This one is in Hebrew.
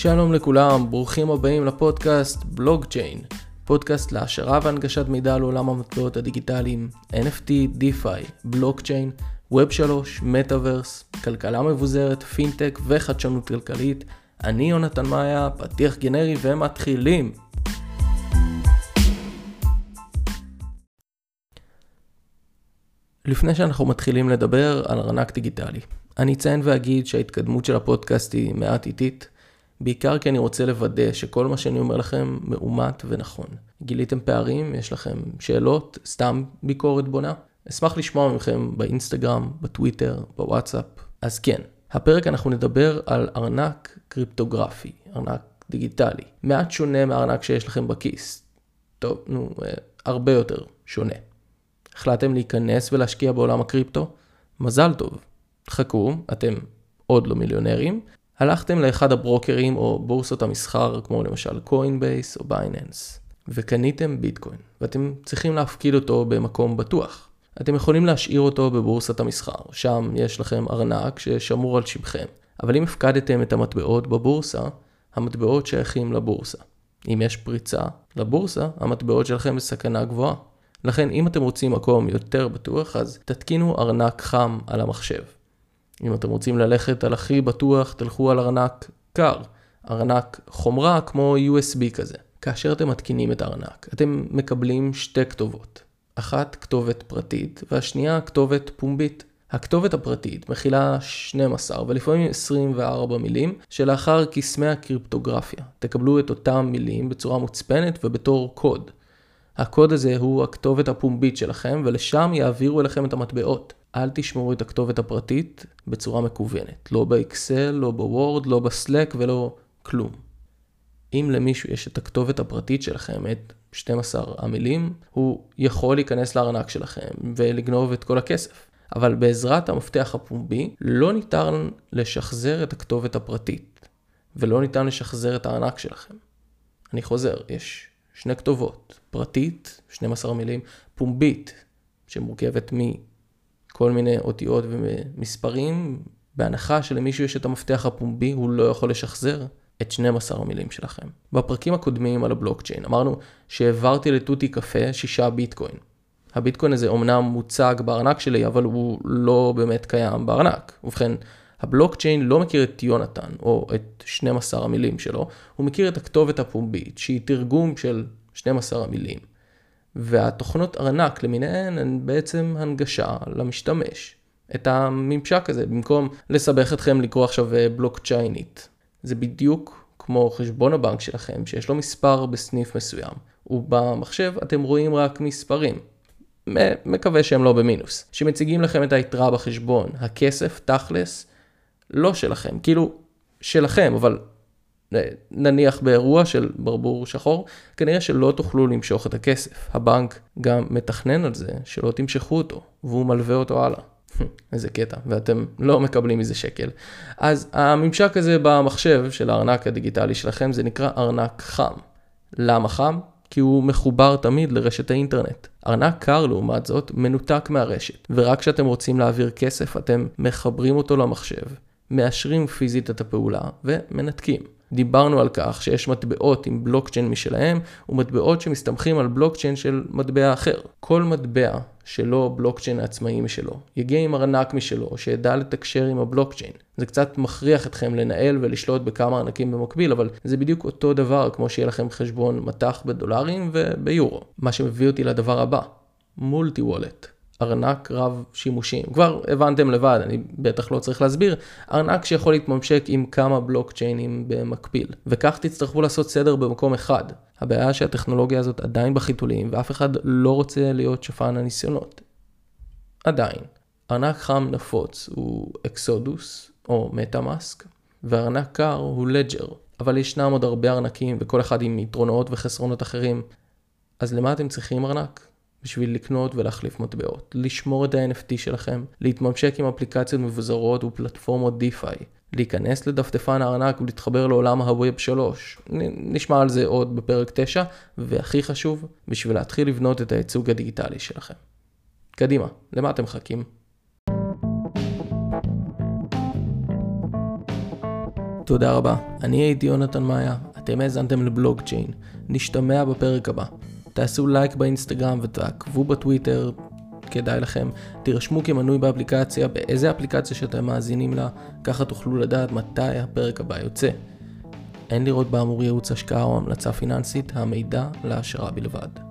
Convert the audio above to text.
שלום לכולם, ברוכים הבאים לפודקאסט בלוגצ'יין, פודקאסט להשערה והנגשת מידע על עולם המטבעות הדיגיטליים, NFT, DeFi, בלוקצ'יין, Web 3, מטאוורס, כלכלה מבוזרת, פינטק וחדשנות כלכלית. אני יונתן מאיה, פתיח גנרי ומתחילים. לפני שאנחנו מתחילים לדבר על ארנק דיגיטלי, אני אציין ואגיד שההתקדמות של הפודקאסט היא מעט איטית, בעיקר כי אני רוצה לוודא שכל מה שאני אומר לכם מאומת ונכון. גיליתם פערים? יש לכם שאלות? סתם ביקורת בונה? אשמח לשמוע מכם באינסטגרם, בטוויטר, בוואטסאפ. אז כן, הפרק אנחנו נדבר על ארנק קריפטוגרפי, ארנק דיגיטלי. מעט שונה מהארנק שיש לכם בכיס. טוב, נו, אה, הרבה יותר שונה. החלטתם להיכנס ולהשקיע בעולם הקריפטו? מזל טוב. חכו, אתם עוד לא מיליונרים. הלכתם לאחד הברוקרים או בורסות המסחר, כמו למשל Coinbase או Binance, וקניתם ביטקוין, ואתם צריכים להפקיד אותו במקום בטוח. אתם יכולים להשאיר אותו בבורסת המסחר, שם יש לכם ארנק ששמור על שמכם. אבל אם הפקדתם את המטבעות בבורסה, המטבעות שייכים לבורסה. אם יש פריצה לבורסה, המטבעות שלכם בסכנה גבוהה. לכן אם אתם רוצים מקום יותר בטוח, אז תתקינו ארנק חם על המחשב. אם אתם רוצים ללכת על הכי בטוח, תלכו על ארנק קר, ארנק חומרה כמו USB כזה. כאשר אתם מתקינים את הארנק, אתם מקבלים שתי כתובות. אחת כתובת פרטית והשנייה כתובת פומבית. הכתובת הפרטית מכילה 12 ולפעמים 24 מילים שלאחר קסמי הקריפטוגרפיה. תקבלו את אותם מילים בצורה מוצפנת ובתור קוד. הקוד הזה הוא הכתובת הפומבית שלכם ולשם יעבירו אליכם את המטבעות. אל תשמרו את הכתובת הפרטית בצורה מקוונת. לא באקסל, לא בוורד, לא בסלק ולא כלום. אם למישהו יש את הכתובת הפרטית שלכם, את 12 המילים, הוא יכול להיכנס לארנק שלכם ולגנוב את כל הכסף. אבל בעזרת המפתח הפומבי לא ניתן לשחזר את הכתובת הפרטית, ולא ניתן לשחזר את הארנק שלכם. אני חוזר, יש שני כתובות, פרטית, 12 מילים, פומבית, שמורכבת מכל מיני אותיות ומספרים, בהנחה שלמישהו יש את המפתח הפומבי, הוא לא יכול לשחזר את 12 המילים שלכם. בפרקים הקודמים על הבלוקצ'יין אמרנו שהעברתי לתותי קפה 6 ביטקוין. הביטקוין הזה אומנם מוצג בארנק שלי, אבל הוא לא באמת קיים בארנק. ובכן, הבלוקצ'יין לא מכיר את יונתן, או את 12 המילים שלו, הוא מכיר את הכתובת הפומבית, שהיא תרגום של 12 המילים. והתוכנות ארנק למיניהן הן בעצם הנגשה למשתמש. את הממשק הזה, במקום לסבך אתכם לקרוא עכשיו אה, בלוקצ'יינית. זה בדיוק כמו חשבון הבנק שלכם, שיש לו מספר בסניף מסוים, ובמחשב אתם רואים רק מספרים. מקווה שהם לא במינוס. שמציגים לכם את היתרה בחשבון, הכסף, תכלס, לא שלכם, כאילו שלכם, אבל נניח באירוע של ברבור שחור, כנראה שלא תוכלו למשוך את הכסף. הבנק גם מתכנן על זה שלא תמשכו אותו, והוא מלווה אותו הלאה. איזה קטע, ואתם לא מקבלים מזה שקל. אז הממשק הזה במחשב של הארנק הדיגיטלי שלכם זה נקרא ארנק חם. למה חם? כי הוא מחובר תמיד לרשת האינטרנט. ארנק קר לעומת זאת מנותק מהרשת, ורק כשאתם רוצים להעביר כסף אתם מחברים אותו למחשב, מאשרים פיזית את הפעולה ומנתקים. דיברנו על כך שיש מטבעות עם בלוקצ'יין משלהם ומטבעות שמסתמכים על בלוקצ'יין של מטבע אחר. כל מטבע שלא בלוקצ'יין עצמאי משלו, יגיע עם ארנק משלו שידע לתקשר עם הבלוקצ'יין. זה קצת מכריח אתכם לנהל ולשלוט בכמה ארנקים במקביל, אבל זה בדיוק אותו דבר כמו שיהיה לכם חשבון מטח בדולרים וביורו. מה שמביא אותי לדבר הבא, מולטי וולט. ארנק רב שימושים. כבר הבנתם לבד, אני בטח לא צריך להסביר, ארנק שיכול להתממשק עם כמה בלוקצ'יינים במקביל, וכך תצטרכו לעשות סדר במקום אחד. הבעיה שהטכנולוגיה הזאת עדיין בחיתולים, ואף אחד לא רוצה להיות שפן הניסיונות. עדיין, ארנק חם נפוץ הוא אקסודוס או מטאמאסק, וארנק קר הוא לג'ר, אבל ישנם עוד הרבה ארנקים וכל אחד עם יתרונות וחסרונות אחרים. אז למה אתם צריכים ארנק? בשביל לקנות ולהחליף מטבעות, לשמור את ה-NFT שלכם, להתממשק עם אפליקציות מבוזרות ופלטפורמות DeFi, להיכנס לדפדפן הארנק ולהתחבר לעולם ה-Web 3. נשמע על זה עוד בפרק 9, והכי חשוב, בשביל להתחיל לבנות את הייצוג הדיגיטלי שלכם. קדימה, למה אתם מחכים? תודה רבה. אני הייתי יונתן מאיה, אתם האזנתם לבלוגצ'יין. נשתמע בפרק הבא. תעשו לייק באינסטגרם ותעקבו בטוויטר, כדאי לכם. תירשמו כמנוי באפליקציה, באיזה אפליקציה שאתם מאזינים לה, ככה תוכלו לדעת מתי הפרק הבא יוצא. אין לראות באמור ייעוץ השקעה או המלצה פיננסית, המידע להשערה בלבד.